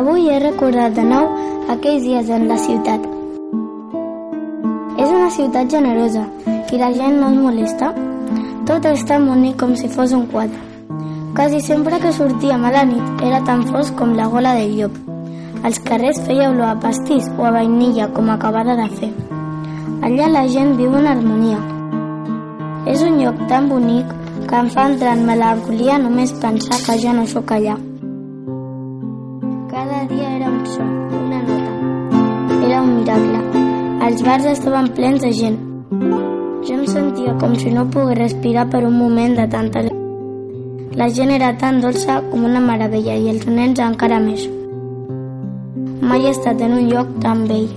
Avui he recordat de nou aquells dies en la ciutat. És una ciutat generosa i la gent no es molesta. Tot és tan bonic com si fos un quadre. Quasi sempre que sortíem a la nit era tan fosc com la gola del llop. Als carrers feia olor a pastís o a vainilla com acabada de fer. Allà la gent viu en harmonia. És un lloc tan bonic que em fa entrar en melancolia només pensar que ja no sóc allà. Cada dia era un so, una nota. Era un miracle. Els bars estaven plens de gent. Jo em sentia com si no pogués respirar per un moment de tanta La gent era tan dolça com una meravella i els nens encara més. Mai he estat en un lloc tan vell.